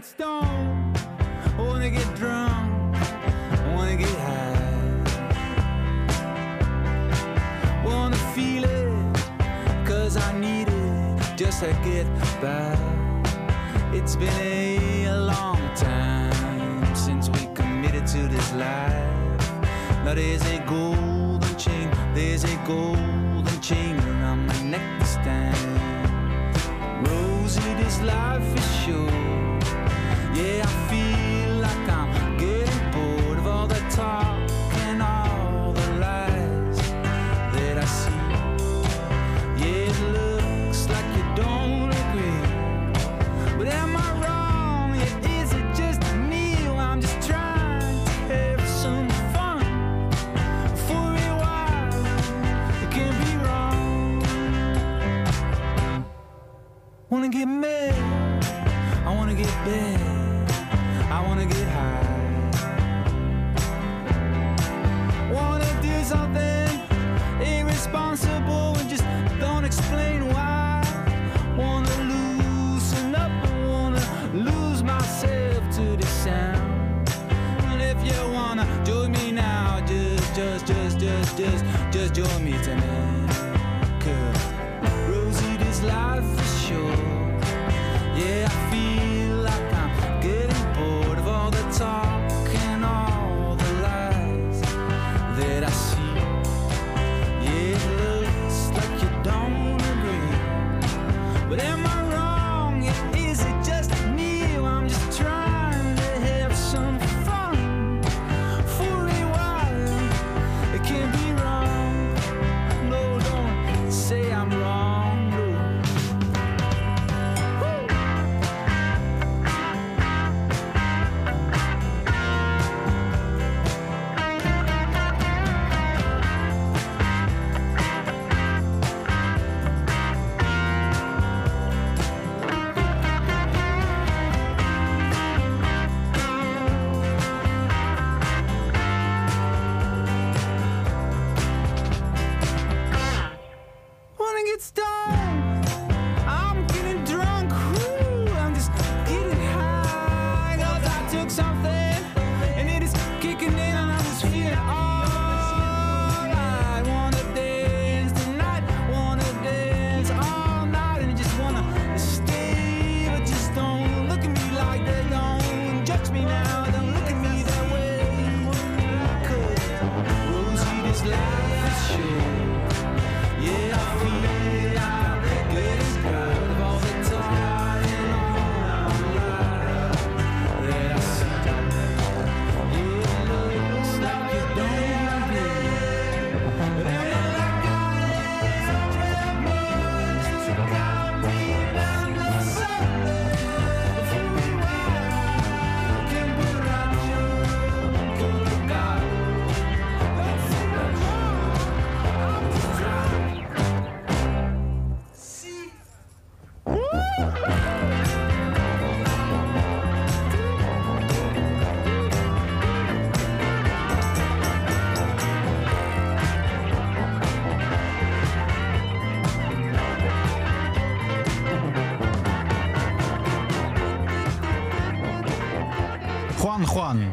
get stoned. I wanna get drunk. I wanna get high. Wanna feel it, cause I need it just to get by. It's been a long time since we committed to this life. Now there's a golden chain, there's a golden chain around my neck this time. Rosie, this life is short. Yeah, I feel like I'm getting bored of all the talk and all the lies that I see. Yeah, it looks like you don't agree. But am I wrong? Yeah, is it just me? I'm just trying to have some fun for a while. It can't be wrong. Wanna get mad? I wanna get bad. listening.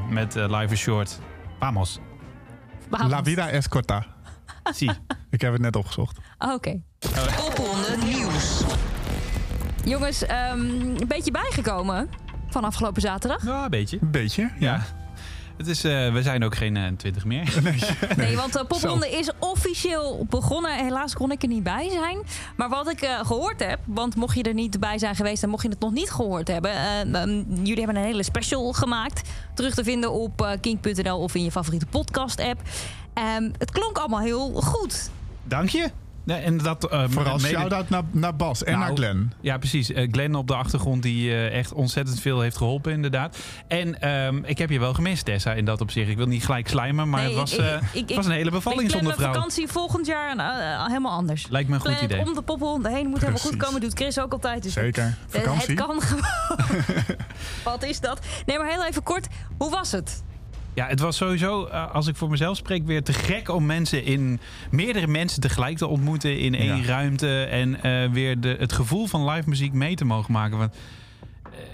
Met eh, Live is Short. Vamos. Vamos. La vida es corta. Si. Ik heb het net opgezocht. Oh, Oké. Popronde Nieuws. Jongens, ehm, een beetje bijgekomen van afgelopen zaterdag. Ja, een beetje. Een beetje, Ja. Het is, eh, we zijn ook geen eh, 20 meer. Nee, want de popronde is officieel begonnen. Helaas kon ik er niet bij zijn. Maar wat ik eh, gehoord heb, want mocht je er niet bij zijn geweest... dan mocht je het nog niet gehoord hebben. eh, jullie hebben een hele special gemaakt. Terug te vinden op eh, kink.nl of in je favoriete podcast-app. Ehm, het klonk allemaal heel goed. Dank je. Nee, en dat, eh, Vooral mede- shout-out naar, naar Bas en Nou, naar Glenn. Ja, precies. Eh, Glenn op de achtergrond die eh, echt ontzettend veel heeft geholpen, inderdaad. En ehm, ik heb je wel gemist, Tessa, in dat opzicht. Ik wil niet gelijk slijmen, maar Nee, het was, ik- eh, ik- ik- het was een hele bevalling ik plan zonder vrouw. vakantie volgend jaar helemaal anders. Lijkt me een goed idee. om de popronde heen. Moet helemaal goed komen. Doet Chris ook altijd. Dus Zeker. Vakantie. Het kan gewoon. Wat is dat? Nee, maar heel even kort. Hoe was het? Ja, het was sowieso, eh, als ik voor mezelf spreek, weer te gek om mensen in meerdere mensen tegelijk te ontmoeten in één Ja. ruimte. En eh, weer de, het gevoel van live muziek mee te mogen maken. Want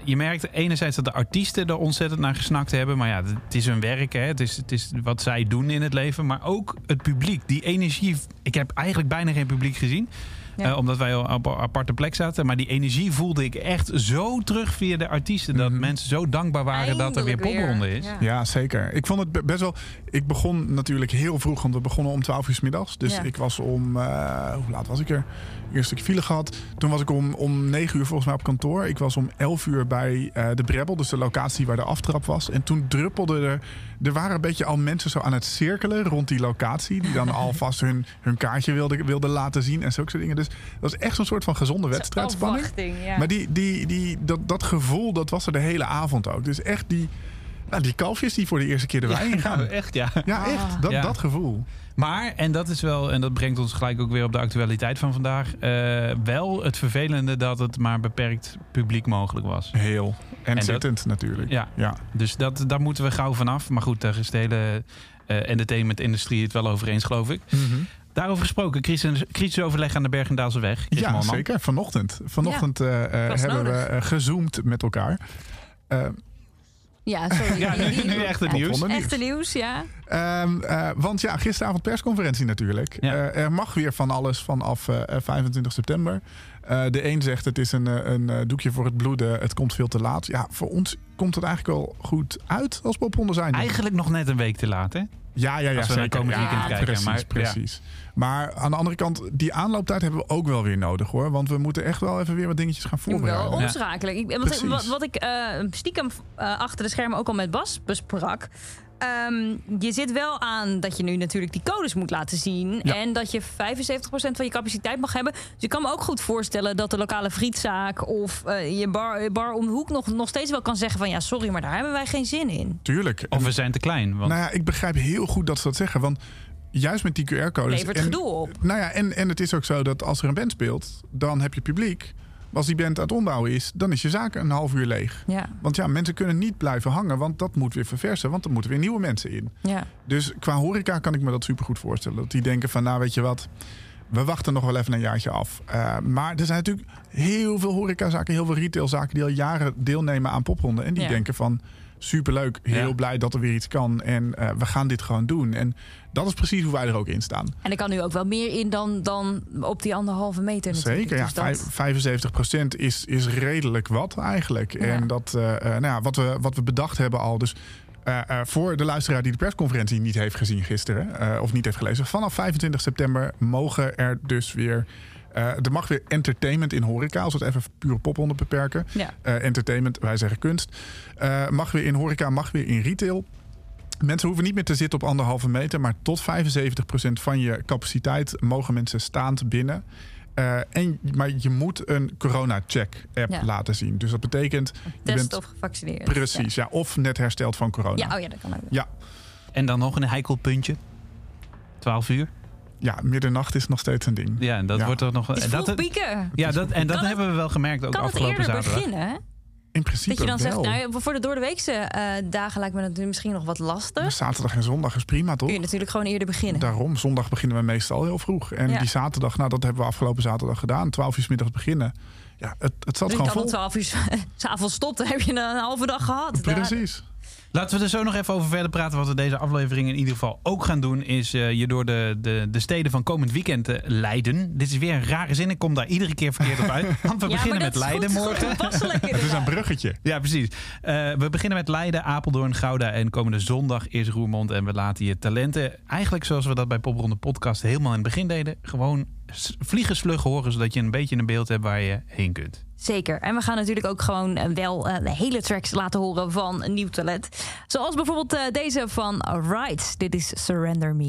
je merkt enerzijds dat de artiesten er ontzettend naar gesnakt hebben. Maar ja, het is hun werk. Hè. Het, is, het is wat zij doen in het leven. Maar ook het publiek. Die energie. Ik heb eigenlijk bijna geen publiek gezien. Ja. Eh, omdat wij op een aparte plek zaten. Maar die energie voelde ik echt zo terug via de artiesten. Dat Mhm. mensen zo dankbaar waren dat er weer popronde is. Ja. Ja, zeker. Ik vond het be- best wel. Ik begon natuurlijk heel vroeg, want we begonnen om 12 uur 's middags. Dus Ja. ik was om. eh, hoe laat was ik er? Eerst een stukje file gehad. Toen was ik om, om 9 uur volgens mij op kantoor. Ik was om 11 uur bij eh, de Brebbel, dus de locatie waar de aftrap was. En toen druppelde er. Er waren een beetje al mensen zo aan het cirkelen rond die locatie. Die dan alvast hun, hun kaartje wilden, wilden laten zien en zulke soort dingen. Dus dat was echt zo'n soort van gezonde wedstrijdspanning. Ja. Maar die, die, die, dat, dat gevoel, dat was er de hele avond ook. Dus echt die, nou, die kalfjes die voor de eerste keer de wei ingaan. nou, echt ja. Ja, echt. Dat, Ja. dat gevoel. Maar, en dat is wel, en dat brengt ons gelijk ook weer op de actualiteit van vandaag. eh, wel het vervelende dat het maar beperkt publiek mogelijk was. Heel. En, zittend natuurlijk. Ja. ja. Dus dat, daar moeten we gauw vanaf. Maar goed, daar is de hele eh entertainment-industrie het wel over eens, geloof ik. Daarover gesproken, crisis, crisisoverleg aan de Bergendaalse weg. Chris Ja, Malman. zeker. Vanochtend. Vanochtend eh, eh, hebben we nodig. gezoomd met elkaar. Ja, sorry. Ja, nu, echt het nieuws. Echte nieuws, ja. Ehm, eh, want ja, gisteravond persconferentie natuurlijk. Ja. Eh, er mag weer van alles vanaf eh, 25 september. Eh, de een zegt het is een, een eh, doekje voor het bloeden, het komt veel te laat. Ja, voor ons komt het eigenlijk wel goed uit als popronde zijn. Eigenlijk nog net een week te laat, hè? Ja, ja, ja. Als we naar zeker. komend ja, weekend kijken, Precies, maar- precies. Maar aan de andere kant, die aanlooptijd hebben we ook wel weer nodig hoor. Want we moeten echt wel even weer wat dingetjes gaan wel voorbereiden. omschakelen. Ik, wat, Precies. wat, wat ik eh, stiekem eh, achter de schermen ook al met Bas besprak. Ehm, je zit wel aan dat je nu natuurlijk die codes moet laten zien. Ja. En dat je 75% van je capaciteit mag hebben. Dus ik kan me ook goed voorstellen dat de lokale frietzaak of eh, je bar, je bar om de hoek nog, nog steeds wel kan zeggen van ja, sorry, maar daar hebben wij geen zin in. Tuurlijk. Of En- we zijn te klein. Want Nou ja, ik begrijp heel goed dat ze dat zeggen. Want juist met die QR-codes... Levert en- gedoe op. Nou ja, en, en het is ook zo dat als er een band speelt, dan heb je publiek. Maar als die band aan het ombouwen is, dan is je zaak een half uur leeg. Ja, Want ja, mensen kunnen niet blijven hangen, want dat moet weer verversen. Want er moeten weer nieuwe mensen in. ja. Dus qua horeca kan ik me dat supergoed voorstellen. Dat die denken van, nou weet je wat, we wachten nog wel even een jaartje af. Eh, maar er zijn natuurlijk heel veel horecazaken, heel veel retailzaken... die al jaren deelnemen aan popronden. En die Ja. denken van, superleuk, heel Ja. blij dat er weer iets kan. En eh, we gaan dit gewoon doen. En dat is precies hoe wij er ook in staan. En er kan nu ook wel meer in dan, dan op die anderhalve meter natuurlijk. Zeker, ja. Dus dat- Vijf- 75% is, is redelijk wat eigenlijk. Ja. En dat, eh, eh, nou ja, wat, we, wat we bedacht hebben al. Dus eh, eh, voor de luisteraar die de persconferentie niet heeft gezien gisteren, eh, of niet heeft gelezen, vanaf 25 september mogen er dus weer. Eh, er mag weer entertainment in horeca, als we het even puur popronde beperken. Ja. Eh, entertainment, wij zeggen kunst. Eh, mag weer in horeca, mag weer in retail. Mensen hoeven niet meer te zitten op anderhalve meter, maar tot 75% van je capaciteit mogen mensen staand binnen. Eh, en, maar je moet een corona-check-app Ja. laten zien. Dus dat betekent, je Test bent of gevaccineerd. precies, ja. of net hersteld van corona. Ja. ja, oh ja, dat kan ook. Ja. En dan nog een heikel puntje. 12 uur. Ja, middernacht is nog steeds een ding. Ja, en dat Ja. wordt toch nog. Het is dat, pieken. ja, dat, en dat Kan het- hebben we wel gemerkt ook Kan het afgelopen eerder zaterdag. beginnen? In principe Dat je dan zegt, nou, voor de doordeweekse eh dagen lijkt me dat nu misschien nog wat lastig. Maar Zaterdag en zondag is prima, toch? Kun je natuurlijk gewoon eerder beginnen. Daarom, zondag beginnen we meestal heel vroeg. En Ja. die zaterdag, nou dat hebben we afgelopen zaterdag gedaan. 12 uur 's middags beginnen. Ja, het, het zat Dus je gewoon kan vol. om 12 uur s'avonds stopt, dan heb je een halve dag gehad. Daar- Precies. Laten we er zo nog even over verder praten. Wat we deze aflevering in ieder geval ook gaan doen, is eh, je door de, de, de steden van komend weekend te leiden. Dit is weer een rare zin. Ik kom daar iedere keer verkeerd op uit. Want we Ja, beginnen maar met Leiden goed, morgen. Het is een bruggetje. Ja, precies. Eh, we beginnen met Leiden, Apeldoorn, Gouda en komende zondag is Roermond. En we laten je talenten, eigenlijk zoals we dat bij Popronde Podcast helemaal in het begin deden, gewoon vliegensvlug horen, zodat je een beetje een beeld hebt waar je heen kunt. Zeker. En we gaan natuurlijk ook gewoon eh, wel eh, hele tracks laten horen van nieuw talent. Zoals bijvoorbeeld eh, deze van Right. Dit is Surrender Me.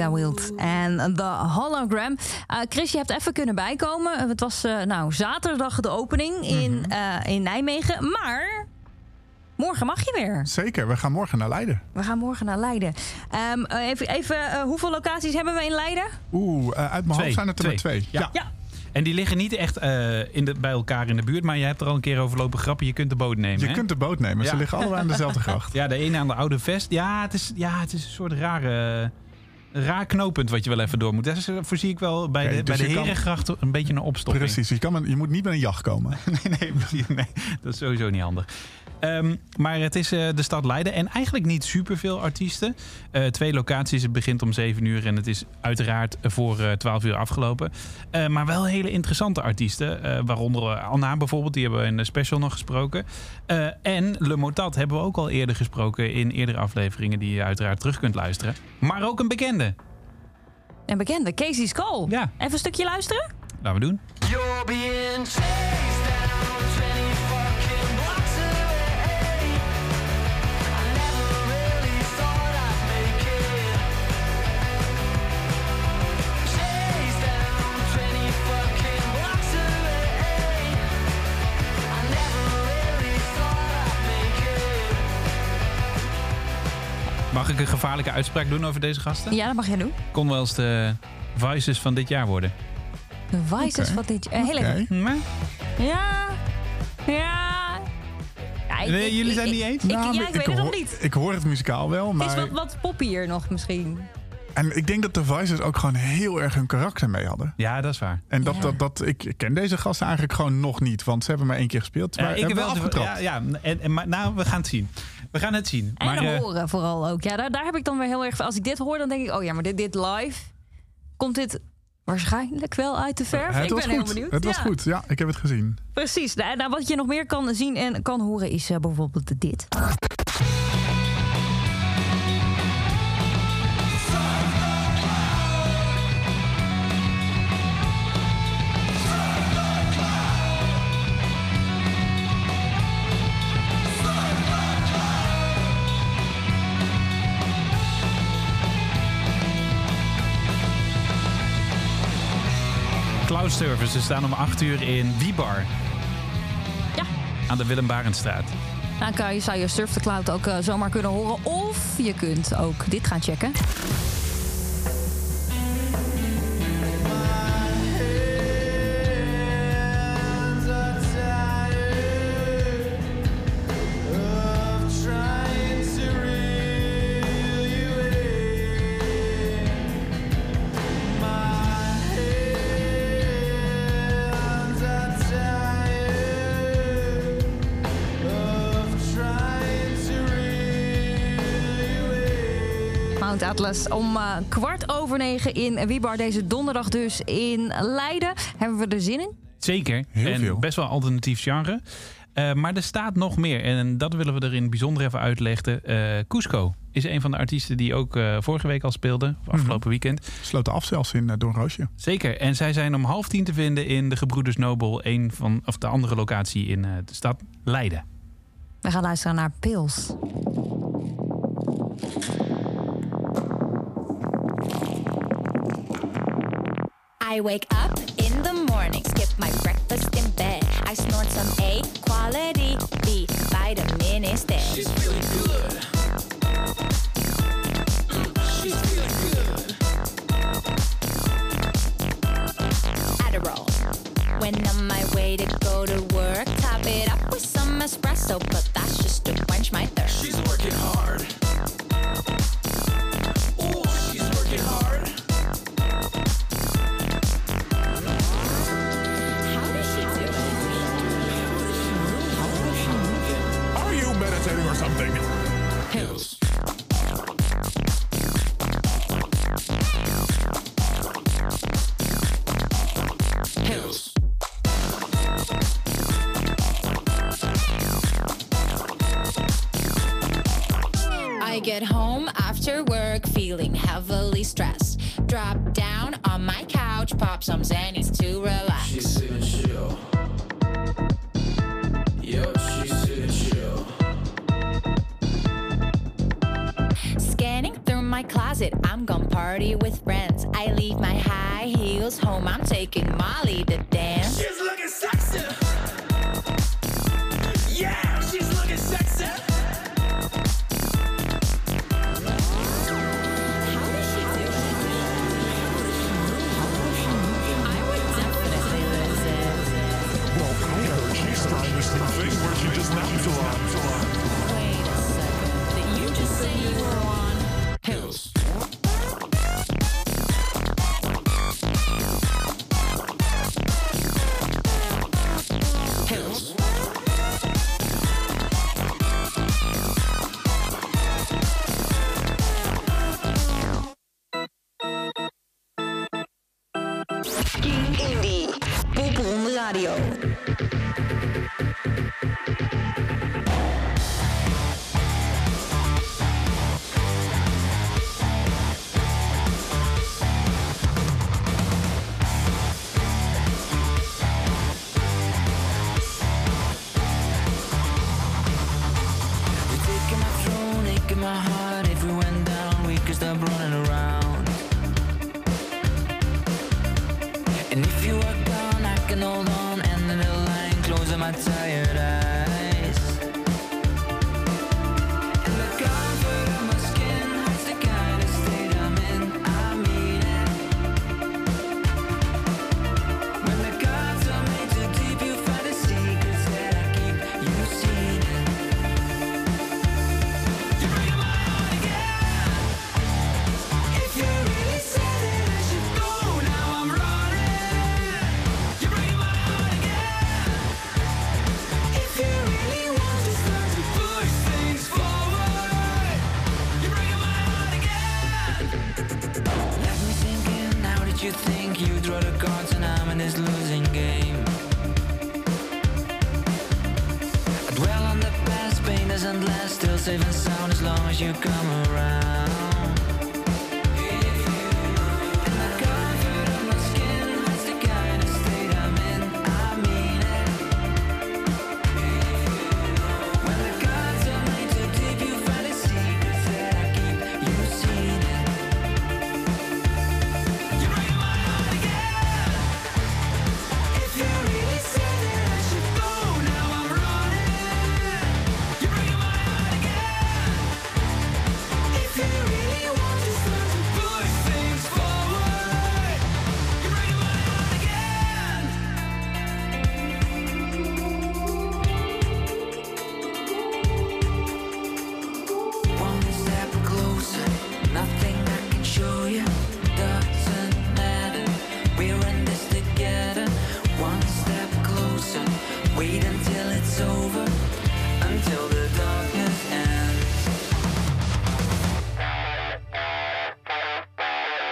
Lisa Wild en The Hologram. Eh, Chris, je hebt even kunnen bijkomen. Het was eh, nou, zaterdag de opening in, eh, in Nijmegen. Maar morgen mag je weer. Zeker, we gaan morgen naar Leiden. We gaan morgen naar Leiden. Ehm, eh, even, even eh, hoeveel locaties hebben we in Leiden? Oeh, eh, uit mijn Twee. hoofd zijn het er maar Twee. twee. Ja. Ja. En die liggen niet echt eh, in de, bij elkaar in de buurt, maar je hebt er al een keer over lopen grappen. Je kunt de boot nemen. Je hè? kunt de boot nemen. Ze liggen allebei aan dezelfde gracht. Ja, de ene aan de oude vest. Ja, het is, ja, het is een soort rare, raar knooppunt wat je wel even door moet. Is- voorzie ik wel bij de, dus bij de kan- Herengracht een beetje een opstopping. Precies, je, kan je moet niet met een jacht komen. Nee, nee, nee, dat is sowieso niet handig. Ehm, maar het is eh, de stad Leiden en eigenlijk niet superveel artiesten. Eh, twee locaties, het begint om 7 uur en het is uiteraard voor eh 12 uur afgelopen. Eh, maar wel hele interessante artiesten, eh, waaronder eh, Anna bijvoorbeeld, die hebben we in de special nog gesproken. Eh, en Le Motat hebben we ook al eerder gesproken in eerdere afleveringen die je uiteraard terug kunt luisteren. Maar ook een bekende. Een bekende, Casey Skull. Ja. Even een stukje luisteren? Laten we doen. You're being ik een gevaarlijke uitspraak doen over deze gasten? Ja, dat mag jij doen. Kon wel eens de Vices van dit jaar worden. De Vices van dit jaar. Heel. Oké. Maar, Ja. Ja. Ja, ik- Nee, ik- jullie ik- zijn ik- niet eens? Ik, Nou, ja, maar ik weet het nog niet. Ik hoor het muzikaal wel, Het is maar... wat, wat poppier nog misschien. En ik denk dat de Vices ook gewoon heel erg hun karakter mee hadden. ja, dat is waar. En dat, Ja. dat, dat, ik ik ken deze gasten eigenlijk gewoon nog niet. Want ze hebben maar één keer gespeeld. Maar Ja, hebben wel wel afgetrapt. Ja, ja en, en, maar, nou, we gaan het zien. We gaan het zien. En maar, eh, horen vooral ook. Ja, daar, daar heb ik dan weer heel erg... Als ik dit hoor, dan denk ik... Oh ja, maar dit, dit live... Komt dit waarschijnlijk wel uit de verf? het ik ben heel goed. benieuwd. Het was Ja, goed. Ja, ik heb het gezien. Precies. Nou, nou, wat je nog meer kan zien en kan horen is eh, bijvoorbeeld dit. Service, ze staan om 8 uur in Wiebar. Ja. Aan de Willem Barendstraat. Dan kan je, zou je Surf the Cloud ook eh, zomaar kunnen horen. Of je kunt ook dit gaan checken. Mount Atlas om eh, kwart over negen in Wiebar. Deze donderdag dus in Leiden. Hebben we er zin in? Zeker. Heel en veel. best wel alternatief genre. Eh, maar er staat nog meer. En dat willen we er in het bijzonder even uitleggen. Eh Cusco is een van de artiesten die ook eh, vorige week al speelde. Of afgelopen weekend. Sloten af zelfs in uh, Doornroosje. Zeker. En zij zijn om half tien te vinden in de Gebroeders Nobel. Een van, of de andere locatie in eh, de stad Leiden. We gaan luisteren naar Pils. I wake up in the morning, skip my breakfast in bed. I snort some A quality B vitamin instead. She's feeling good. She's feeling good. Adderall. When on my way to go to work, top it up with some espresso, but that's just to quench my thirst. She's working hard. I get home after work feeling heavily stressed. Drop down on my couch, pop some Xannies to relax. She's sitting chill. Yo, she's sitting chill. Scanning through my closet, I'm gonna party with friends. I leave my high heels home, I'm taking Molly to dance. She's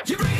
You're breaking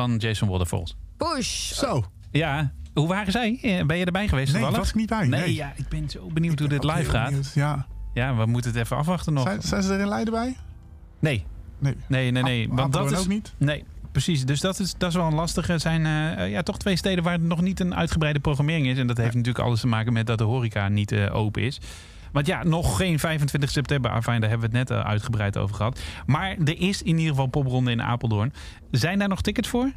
van Jason Waterfalls. Push. Zo. Ja, hoe waren zij? Eh, Ben je erbij geweest Nee, toevallig? was ik niet bij, nee. ja, ik ben zo benieuwd hoe dit live gaat. benieuwd, Ja. Ja, we moeten het even afwachten nog. Zijn, zijn ze er in Leiden bij? Nee, Nee. nee, nee. nee. Ah, Want dat is ook niet? Nee, precies. Dus dat is, dat is wel een lastige. Er zijn eh, eh, ja, toch twee steden waar nog niet een uitgebreide programmering is. En dat heeft natuurlijk alles te maken met dat de horeca niet eh, open is. Want ja, nog geen 25 september. Afijn, daar hebben we het net eh, uitgebreid over gehad. Maar er is in ieder geval popronde in Apeldoorn. Zijn daar nog tickets voor?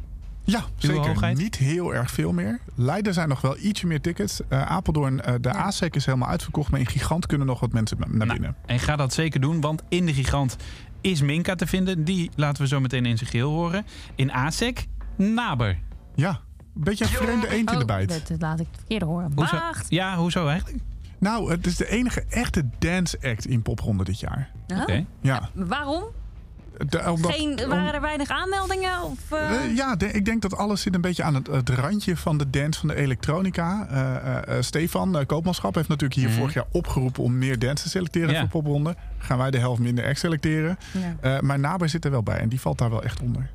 Ja, zeker. hoogheid? Niet heel erg veel meer. Leiden zijn nog wel ietsje meer tickets. Eh, Apeldoorn, eh, de ASEC is helemaal uitverkocht. Maar in Gigant kunnen nog wat mensen naar Nou, binnen. en ga dat zeker doen, want in de gigant is Minka te vinden. Die laten we zo meteen in zijn geheel horen. In ASEC, Naber. Ja, een beetje een vreemde eend in de Oh, bijt. dat, dat laat ik eerder horen. Hoezo? Ja, hoezo eigenlijk? Nou, het is de enige echte dance act in popronde dit jaar. Oké. Ja. Waarom? De- omdat- Geen, waren er weinig aanmeldingen? Of, eh? Eh, ja, de- ik denk dat alles zit een beetje aan het, het randje van de dance van de elektronica. Eh, eh, eh, Stefan eh, Koopmanschap heeft natuurlijk hier Mhm. vorig jaar opgeroepen om meer dance te selecteren Ja. voor popronde. Gaan wij de helft minder act selecteren. Ja. Eh, maar Naber zit er wel bij en die valt daar wel echt onder.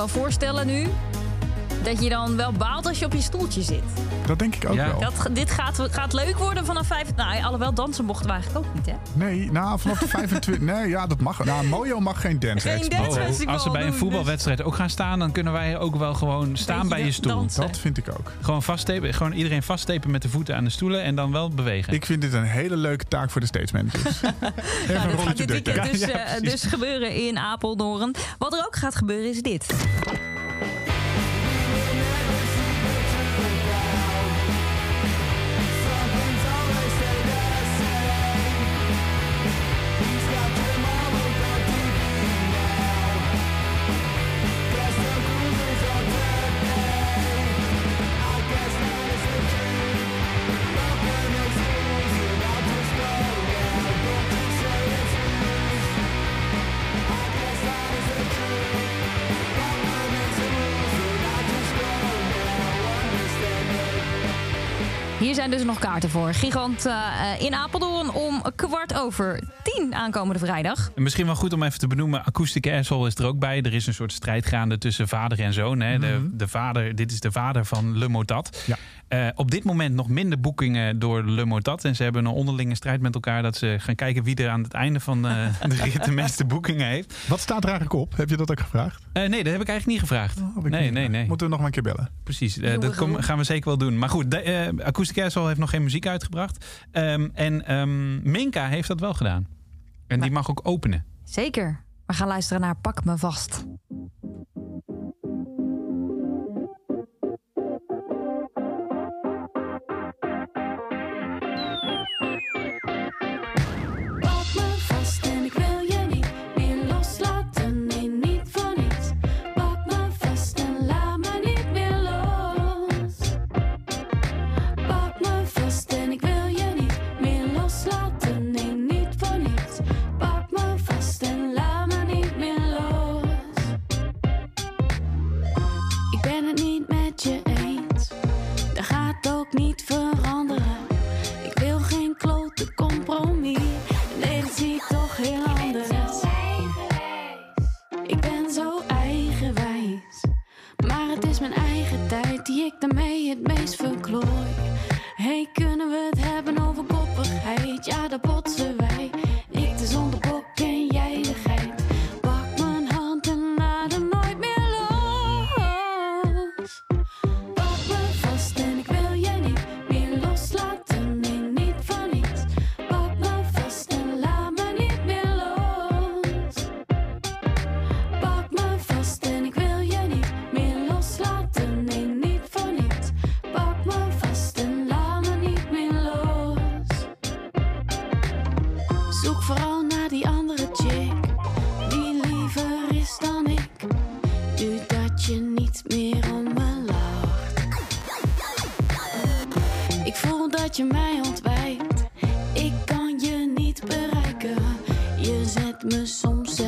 Wel voorstellen nu dat je dan wel baalt als je op je stoeltje zit. Dat denk ik ook Ja. wel. Dat, dit gaat, gaat leuk worden vanaf vijf. Nou, alhoewel dansen mochten we eigenlijk ook niet, hè? Nee, nou, vanaf de 25... nee, ja, dat mag. Nou, Mojo mag geen dance Geen dance Oh, als ze bij een doen, voetbalwedstrijd ook gaan staan, dan kunnen wij ook wel gewoon staan Beetje bij je stoel. dansen. Dat vind ik ook. Gewoon vaststepen, gewoon iedereen vaststepen met de voeten aan de stoelen en dan wel bewegen. Ik vind dit een hele leuke taak voor de stage managers. Even Nou, een dit gaat rolletje dit dukken. weekend dus, Ja, eh, dus gebeuren in Apeldoorn. Wat er ook gaat gebeuren is dit. Zijn dus nog kaarten voor. Gigant eh, in Apeldoorn om kwart over tien aankomende vrijdag. En Misschien wel goed om even te benoemen, Acoustic Asshole is er ook bij. Er is een soort strijd gaande tussen vader en zoon. Hè. de, de vader, dit is de vader van Le Motat. Ja. Eh, op dit moment nog minder boekingen door Le Motat. En ze hebben een onderlinge strijd met elkaar... dat ze gaan kijken wie er aan het einde van eh, de rit de meeste boekingen heeft. Wat staat er eigenlijk op? Heb je dat ook gevraagd? Eh, nee, dat heb ik eigenlijk niet gevraagd. Oh, nee, niet nee, gevraagd. nee. Moeten we nog maar een keer bellen? Precies, dat kom- gaan we zeker wel doen. Maar goed, de, eh, Acoustic Asshole heeft nog geen muziek uitgebracht. Ehm, en ehm, Minka heeft dat wel gedaan. En die mag ook openen. Zeker. We gaan luisteren naar Pak me vast.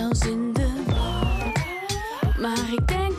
Zelfs in de war. Maar ik denk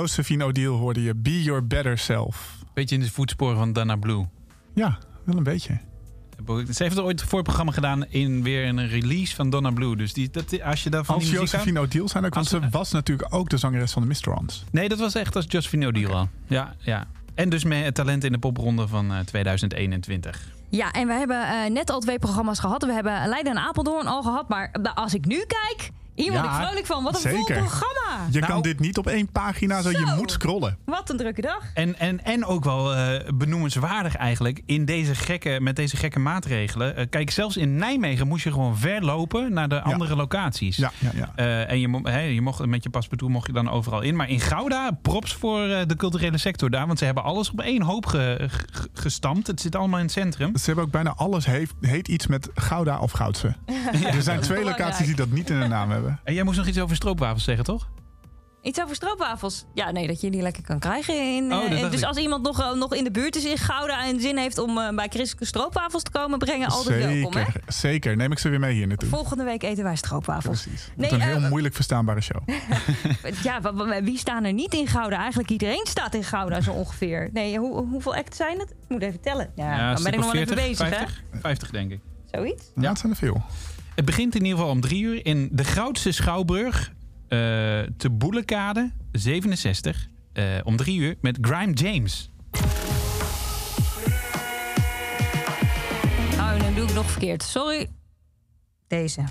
Josephine O'Deal hoorde je. Be your better self. Beetje in de voetsporen van Dana Blue. Ja, wel een beetje. Ze heeft er ooit een voorprogramma gedaan in weer een release van Donna Blue. Dus die, dat, als je daar van Als Josephine O'Deal zijn ook, want Als- ze was natuurlijk ook de zangeres van de Mistrons. Nee, dat was echt als Josephine O'Deal al. Ja, ja. En dus met talent in de popronde van eh, 2021. Ja, en we hebben eh, net al twee programma's gehad. We hebben Leiden en Apeldoorn al gehad. Maar eh, als ik nu kijk, hier word ik Ja, vrolijk van. Wat een zeker. vol programma. Je Nou- kan dit niet op één pagina, zo, je Zo. moet scrollen. Wat een drukke dag. En, en, en ook wel eh, benoemenswaardig eigenlijk in deze gekke, met deze gekke maatregelen. Eh, kijk, zelfs in Nijmegen moest je gewoon verlopen naar de andere locaties. Ja, ja, ja. Eh, en je, mo- hè, je mocht, met je paspartout mocht je dan overal in. Maar in Gouda, props voor eh, de culturele sector daar. Want ze hebben alles op één hoop ge- ge- gestampt. Het zit allemaal in het centrum. Ze hebben ook bijna alles heeft, heet iets met Gouda of Goudse. er zijn twee belangrijk. locaties die dat niet in de naam hebben. En jij moest nog iets over stroopwafels zeggen, toch? Iets over stroopwafels. Ja, nee, dat je die lekker kan krijgen. In, Oh, eh, dus ik. als iemand nog, eh, nog in de buurt is in Gouda en zin heeft om eh, bij Christelijke stroopwafels te komen brengen, altijd welkom. Hè? Zeker, zeker. Neem ik ze weer mee hier naartoe. Volgende week eten wij stroopwafels. Precies. Nee, een heel moeilijk verstaanbare show. Ja, wie staan er niet in Gouda? Eigenlijk iedereen staat in Gouda zo ongeveer. Nee, hoe, hoeveel acts zijn het? Ik moet even tellen. Ja, dan ben ik nog wel even bezig, 50? 50, denk ik. hè? Zoiets? Ja, het zijn er veel. Het begint in ieder geval om drie uur in de Goudse Schouwburg eh, te Boelekade 67. eh, om drie uur met Grime James. Nou, dan doe ik nog verkeerd. Sorry. Deze.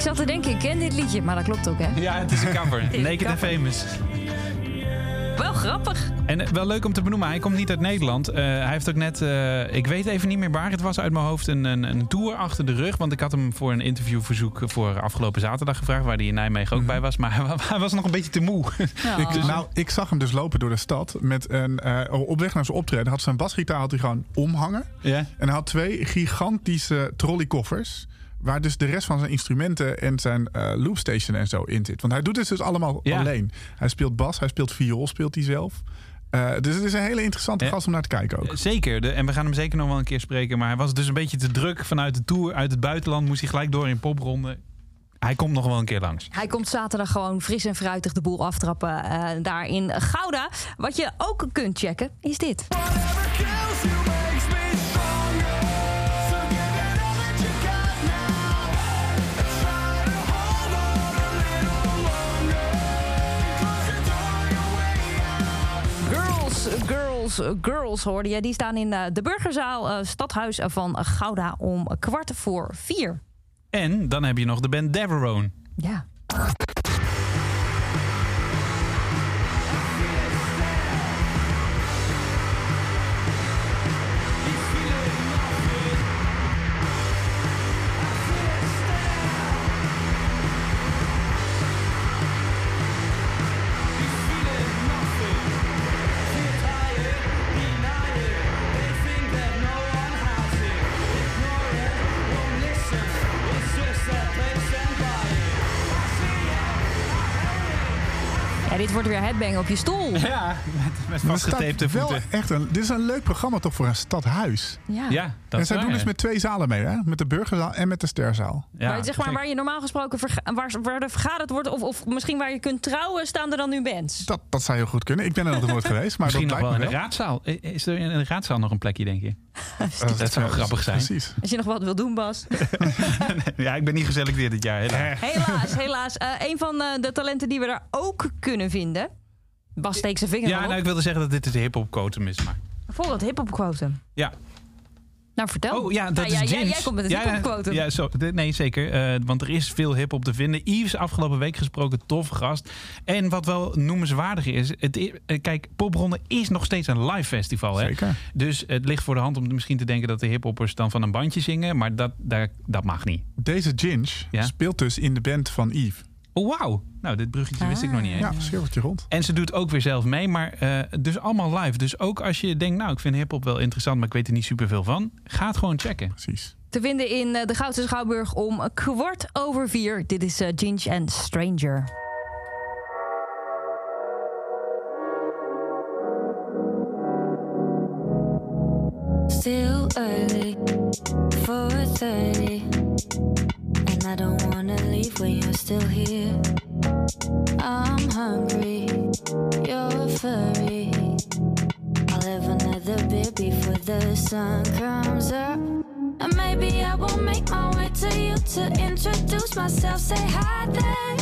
Ik zat te denken, ik ken dit liedje, maar dat klopt ook, hè? Ja, het is een cover. een Naked and. Famous. Wel grappig. En eh, wel leuk om te benoemen, hij komt niet uit Nederland. Eh, hij heeft ook net, eh, ik weet even niet meer waar het was uit mijn hoofd, een, een, een tour achter de rug. Want ik had hem voor een interviewverzoek voor afgelopen zaterdag gevraagd, waar hij in Nijmegen ook bij was. Maar hij, wa- hij was nog een beetje te moe. Ja. Ik, nou, ik zag hem dus lopen door de stad. Met een, eh, op weg naar zijn optreden had zijn basgitaar had hij gewoon omhangen. Ja. En hij had twee gigantische trolleykoffers. Waar dus de rest van zijn instrumenten en zijn eh, loopstation en zo in zit. Want hij doet het dus allemaal Ja. alleen. Hij speelt bas, hij speelt viool, speelt hij zelf. Eh, dus het is een hele interessante Ja. gast om naar te kijken ook. Zeker, de, en we gaan hem zeker nog wel een keer spreken. Maar hij was dus een beetje te druk vanuit de tour, uit het buitenland. Moest hij gelijk door in popronde. Hij komt nog wel een keer langs. Hij komt zaterdag gewoon fris en fruitig de boel aftrappen eh, daar in Gouda. Wat je ook kunt checken, is dit. Girls, girls hoorde je. Die staan in eh, de Burgerzaal, eh, stadhuis van Gouda om kwart voor vier. En dan heb je nog de band Deverone. Ja, headbang op je stoel. Ja, met, met vastgetapte wel voeten. echt een, dit is een leuk programma toch voor een stadhuis. Ja. Ja, dat en zij waar, doen dus met twee zalen mee, hè? Met de burgerzaal en met de sterzaal. Ja, maar, zeg maar waar je normaal gesproken verga- waar, waar er vergaderd wordt, of, of misschien waar je kunt trouwen, staan er dan nu bands. Dat, dat zou heel goed kunnen. Ik ben er nog nooit geweest, maar Misschien dat nog wel lijkt in me de wel. raadzaal. Is er in de raadzaal nog een plekje, denk je? Dat, zou grappig zijn. Precies. Als je nog wat wil doen, Bas. ja, ik ben niet geselecteerd dit jaar. helaas. Helaas, helaas. Eh, een van eh, de talenten die we daar ook kunnen vinden. Bas steekt zijn vinger Ja, op. nou, ik wilde zeggen dat dit de hip-hop quotum is. Maar... Voor het hip-hop quotum. Ja. Nou, vertel. Oh ja, dat ja, is jij- Ginge. Jij komt met het Ja, hip-hop ja, quotum. Ja, zo, nee, zeker. Eh, want er is veel hip-hop te vinden. Yves afgelopen week gesproken, tof gast. En wat wel noemenswaardig is, het, eh, kijk, Popronde is nog steeds een live festival. Hè? Zeker. Dus het ligt voor de hand om misschien te denken dat de hiphoppers dan van een bandje zingen. Maar dat, daar, dat mag niet. Deze Ginge Ja? speelt dus in de band van Yves. Oh, wauw. Nou, dit bruggetje wist ik nog niet ah. eens. Ja, schilfertje rond. En ze doet ook weer zelf mee, maar eh, dus allemaal live. Dus ook als je denkt, nou, ik vind hip-hop wel interessant, maar ik weet er niet superveel van, ga gewoon checken. Precies. Te vinden in eh, de Goudse Schouwburg om kwart over vier. Dit is uh, Ginge and Stranger. Still early, 4.30 and I don't wanna leave when you're still here. I'm hungry, you're furry. I'll have another beer before the sun comes up. And maybe I will make my way to you to introduce myself. Say hi there.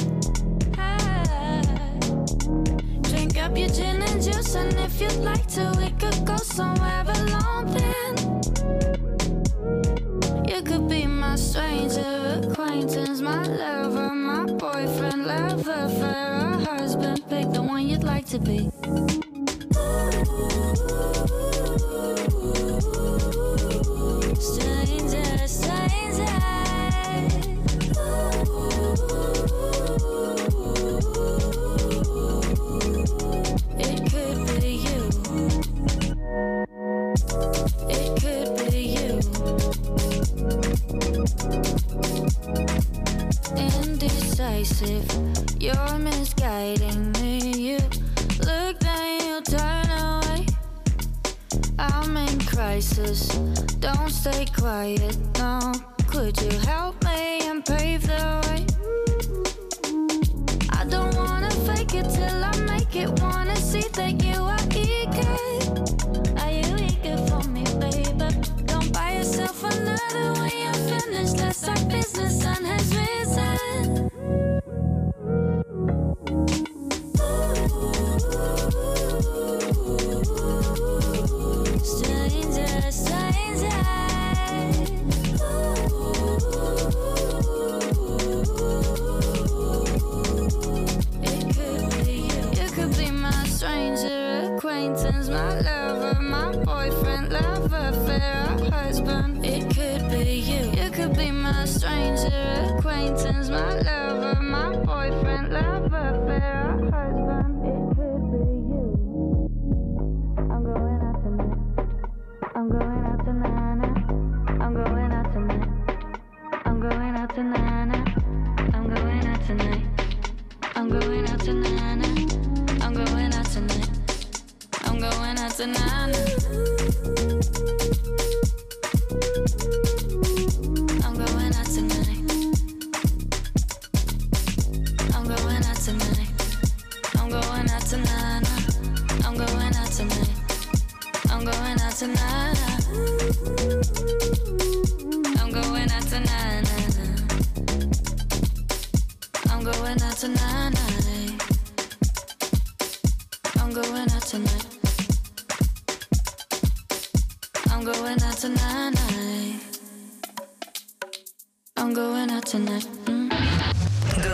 Hi. Drink up your gin and juice, and if you'd like to, we could go somewhere alone then. You could be my stranger acquaintance, my lover, my boyfriend, lover, fair husband. Pick the one you'd like to be. Indecisive, you're misguiding me. You look, then you turn away. I'm in crisis. Don't stay quiet, no. Could you help me and pave the way? I don't wanna fake it till I make it. Wanna see that you By the way, I'm finished. Looks like business sun has risen.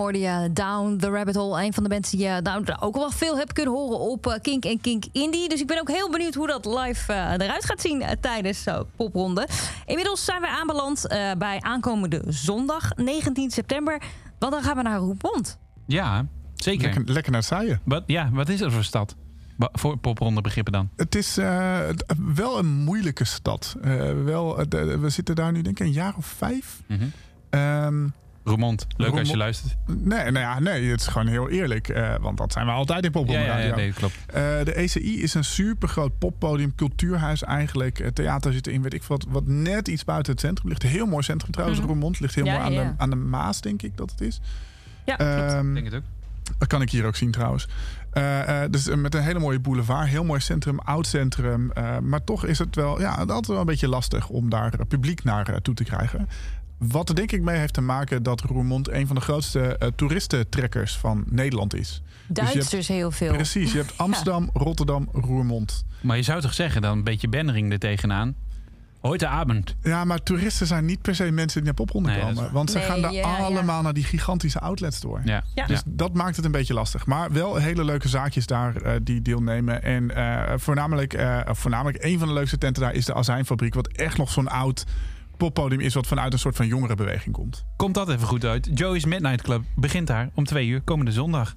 Hoorde je Down the Rabbit Hole. Een van de mensen die je nou, ook wel veel hebt kunnen horen op eh, Kink en Kink Indie. Dus ik ben ook heel benieuwd hoe dat live eh, eruit gaat zien eh, tijdens uh, popronde. Inmiddels zijn we aanbeland eh, bij aankomende zondag 19 september. Want dan gaan we naar Roermond. Ja, zeker. Lekker, lekker naar het zaaien. Wat, ja, wat is er voor stad? Voor popronde begrippen dan. Het is eh, wel een moeilijke stad. Eh, wel, eh, we zitten daar nu denk ik een jaar of vijf. Ehm, Roermond, leuk als je luistert. nee, nou ja, nee, het is gewoon heel eerlijk. eh, want dat zijn we altijd in Ja, Popronde ja, ja, nee, klopt. Eh, de ECI is een supergroot poppodium, cultuurhuis eigenlijk. Het theater zit erin, weet ik veel wat, wat net iets buiten het centrum ligt. Heel mooi centrum trouwens. Roermond. Ligt heel Ja, mooi aan, ja. De, aan de Maas, denk ik dat het is. Ja, klopt. Ehm, Ik denk het ook. dat kan ik hier ook zien trouwens. Eh, eh, dus met een hele mooie boulevard, heel mooi centrum, oud centrum. Eh, maar toch is het wel, ja, altijd wel een beetje lastig om daar publiek naar toe te krijgen. Wat er denk ik mee heeft te maken dat Roermond een van de grootste eh, toeristentrekkers van Nederland is. Dus Duitsers heel veel. Precies, je hebt Amsterdam, Rotterdam, Roermond. Maar je zou toch zeggen dan een beetje bennering er tegenaan. Heute avond. Ja, maar toeristen zijn niet per se mensen die naar popronde Nee, komen. Want ze Nee, gaan daar ja, ja. allemaal naar die gigantische outlets door. Ja. Ja. Dus dat maakt het een beetje lastig. Maar wel hele leuke zaakjes daar eh, die deelnemen. En eh, voornamelijk, eh, voornamelijk een van de leukste tenten daar is de Azijnfabriek. Wat echt nog zo'n oud poppodium is wat vanuit een soort van jongerenbeweging komt. Komt dat even goed uit. Joey's Midnight Club begint daar om twee uur komende zondag.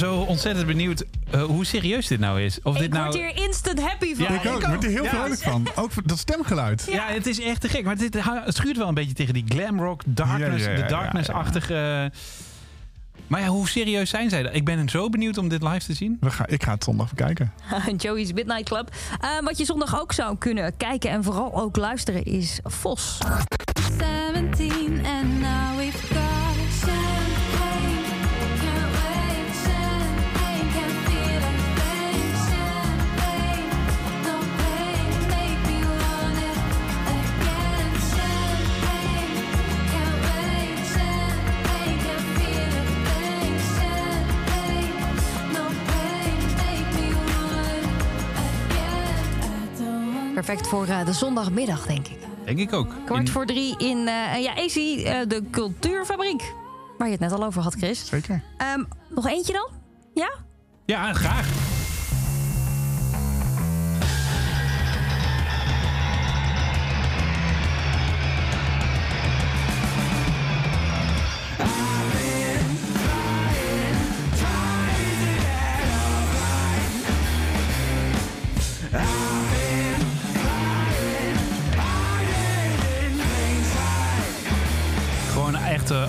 Ben zo ontzettend benieuwd eh, hoe serieus dit nou is. Of dit Ik nou... word hier instant happy van. Ja, ik ook, ik word er heel vrolijk van. Ook voor dat stemgeluid. Ja, het is echt te gek. Maar dit, het schuurt wel een beetje tegen die glamrock, darkness, Ja, ja, ja, de darkness-achtige... Maar ja, hoe serieus zijn zij? Ik ben zo benieuwd om dit live te zien. We gaan, ik ga het zondag bekijken. Joey's Midnight Club. Eh, wat je zondag ook zou kunnen kijken en vooral ook luisteren is Vos. 17 Perfect voor eh, de zondagmiddag, denk ik. Denk ik ook. Kwart In- voor drie in eh ja, AC, eh, de cultuurfabriek. Waar je het net al over had, Chris. Zeker. Ehm, nog eentje dan? Ja? Ja, graag.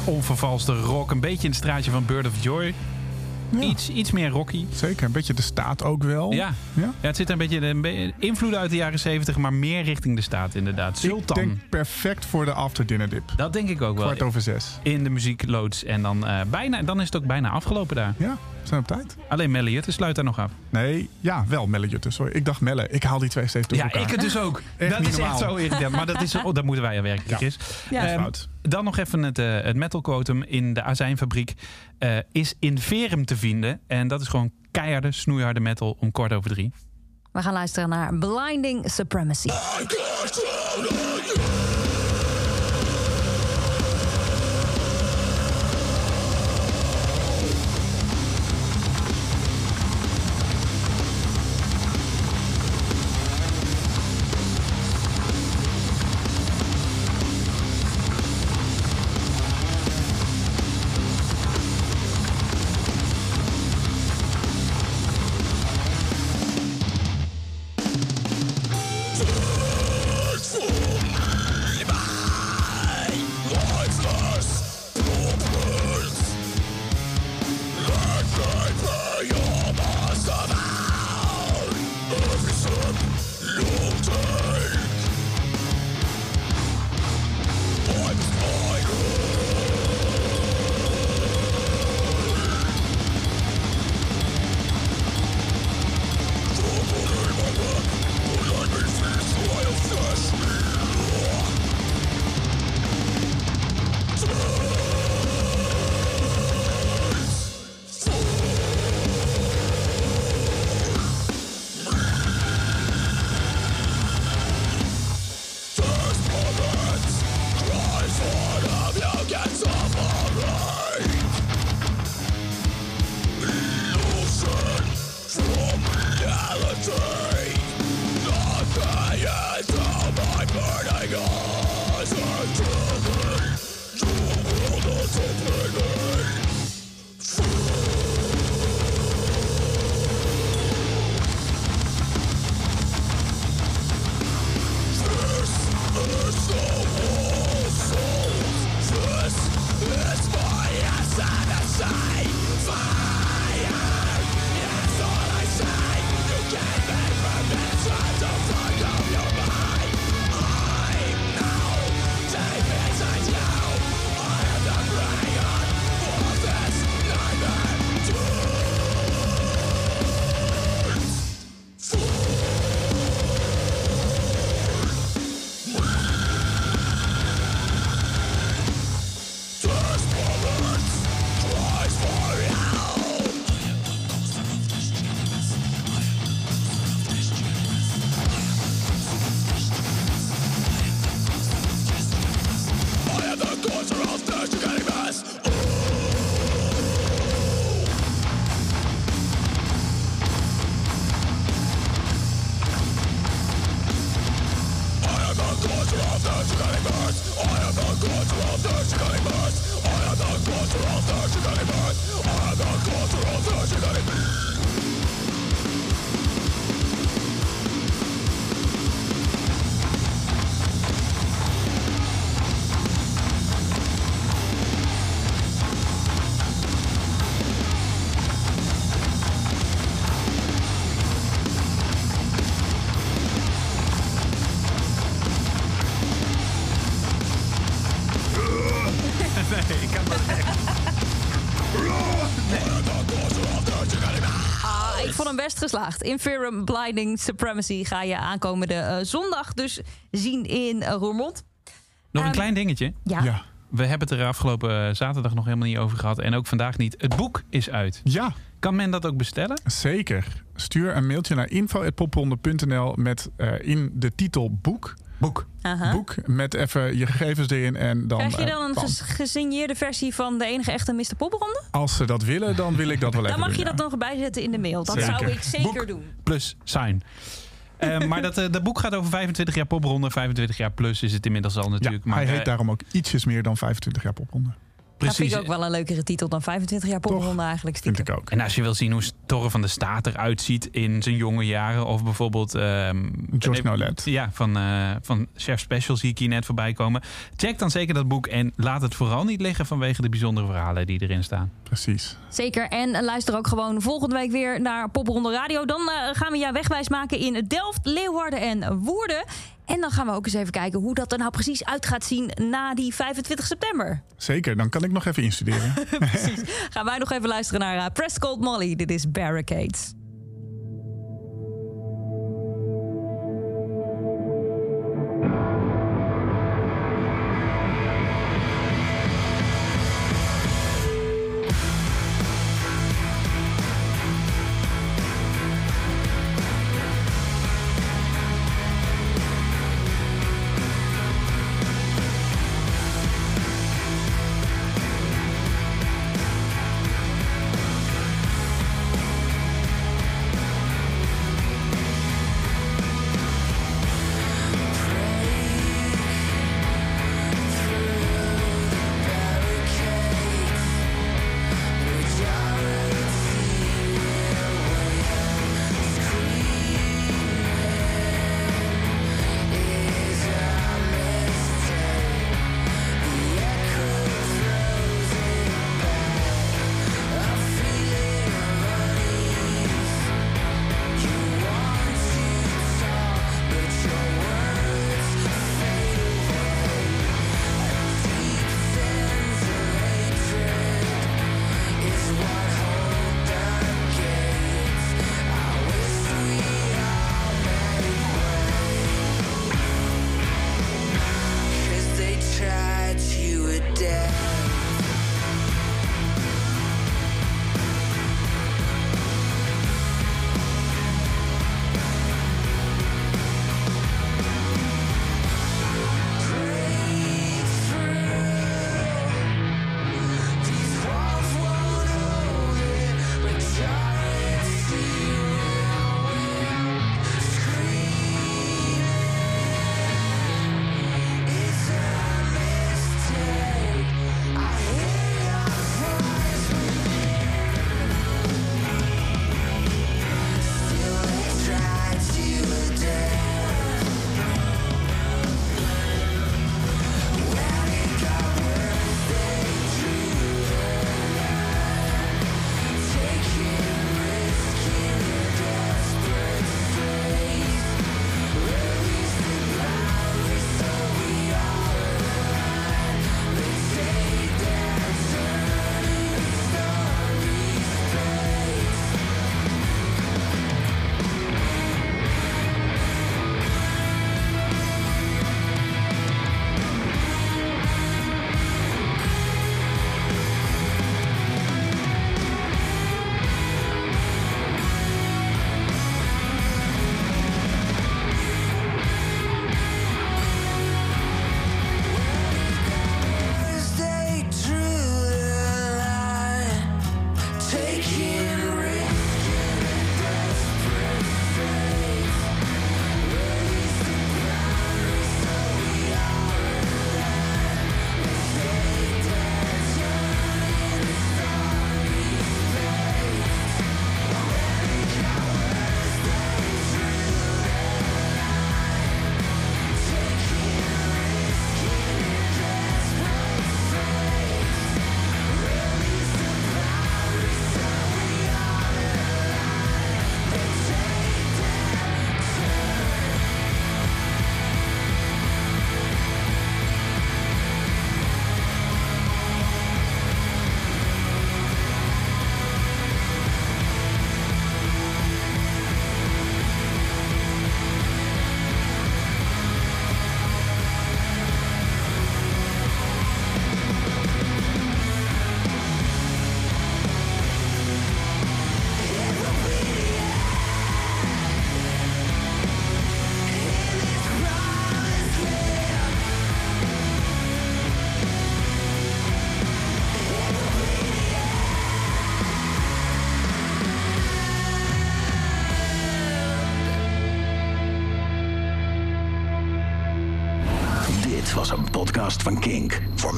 Onvervalste rock. Een beetje in het straatje van Bird of Joy. Iets, iets meer rocky. Zeker, een beetje de staat ook wel. Ja. Ja? ja, het zit een beetje be- invloeden uit de jaren 70, maar meer richting de staat inderdaad. Ik Sultan. denk perfect voor de after dinner dip. Dat denk ik ook wel. Kwart over zes. In de muziekloods. En dan, eh, bijna, dan is het ook bijna afgelopen daar. Ja, zijn op tijd. Alleen Melle Jutte sluit daar nog af. Nee, ja, wel Melle Jutte. Sorry, ik dacht Melle. Ik haal die twee steeds door Ja, elkaar. ik het dus ook. Echt dat niet is echt normaal. zo irritant. Maar dat, is, oh, dat moeten wij aan werken, Ja. Chris. Ja. Fout. dan nog even het, eh, het metal quotum in de azijnfabriek. eh, is in Verum te vinden. En dat is gewoon keiharde, snoeiharde metal om kwart over drie. We gaan luisteren naar Blinding Supremacy. Best geslaagd. Inferior Blinding Supremacy ga je aankomende eh, zondag dus zien in uh, Roermond. Nog een Ehm, klein dingetje. Ja. Ja. We hebben het er afgelopen eh, zaterdag nog helemaal niet over gehad. En ook vandaag niet. Het boek is uit. Ja, Kan men dat ook bestellen? zeker. Stuur een mailtje naar info.popronde.nl met eh, in de titel boek. Boek. Aha. Boek met even je gegevens erin en dan... Krijg je eh, dan een gesigneerde versie van de enige echte Mr. Popronde? Als ze dat willen, dan wil ik dat wel even Dan mag je doen, dat ja. nog bijzetten in de mail. Dat Zeker. zou ik zeker Boek doen. plus sign. Eh, maar dat, eh, dat boek gaat over 25 jaar popronde. 25 jaar plus is het inmiddels al Ja, natuurlijk. maar, hij heet daarom ook ietsjes meer dan 25 jaar popronde. Dat vind precies. ik ook wel een leukere titel dan 25 jaar popronde eigenlijk Vind stiekem. ik ook. En als je wil zien hoe Torre van de Staat eruit ziet in zijn jonge jaren. Of bijvoorbeeld... ehm, George nee, Nolet. Ja, van, eh, van Chef Special zie ik hier net voorbij komen. Check dan zeker dat boek en laat het vooral niet liggen vanwege de bijzondere verhalen die erin staan. Precies. Zeker. En luister ook gewoon volgende week weer naar Popronde Radio. Dan eh, gaan we jou wegwijs maken in Delft, Leeuwarden en Woerden. En dan gaan we ook eens even kijken hoe dat er nou precies uit gaat zien na die 25 september. Zeker, dan kan ik nog even instuderen. Gaan wij nog even luisteren naar eh, Press Cold Molly. Dit is. Barricades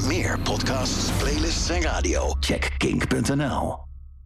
meer podcasts, playlists en radio, check kink.nl.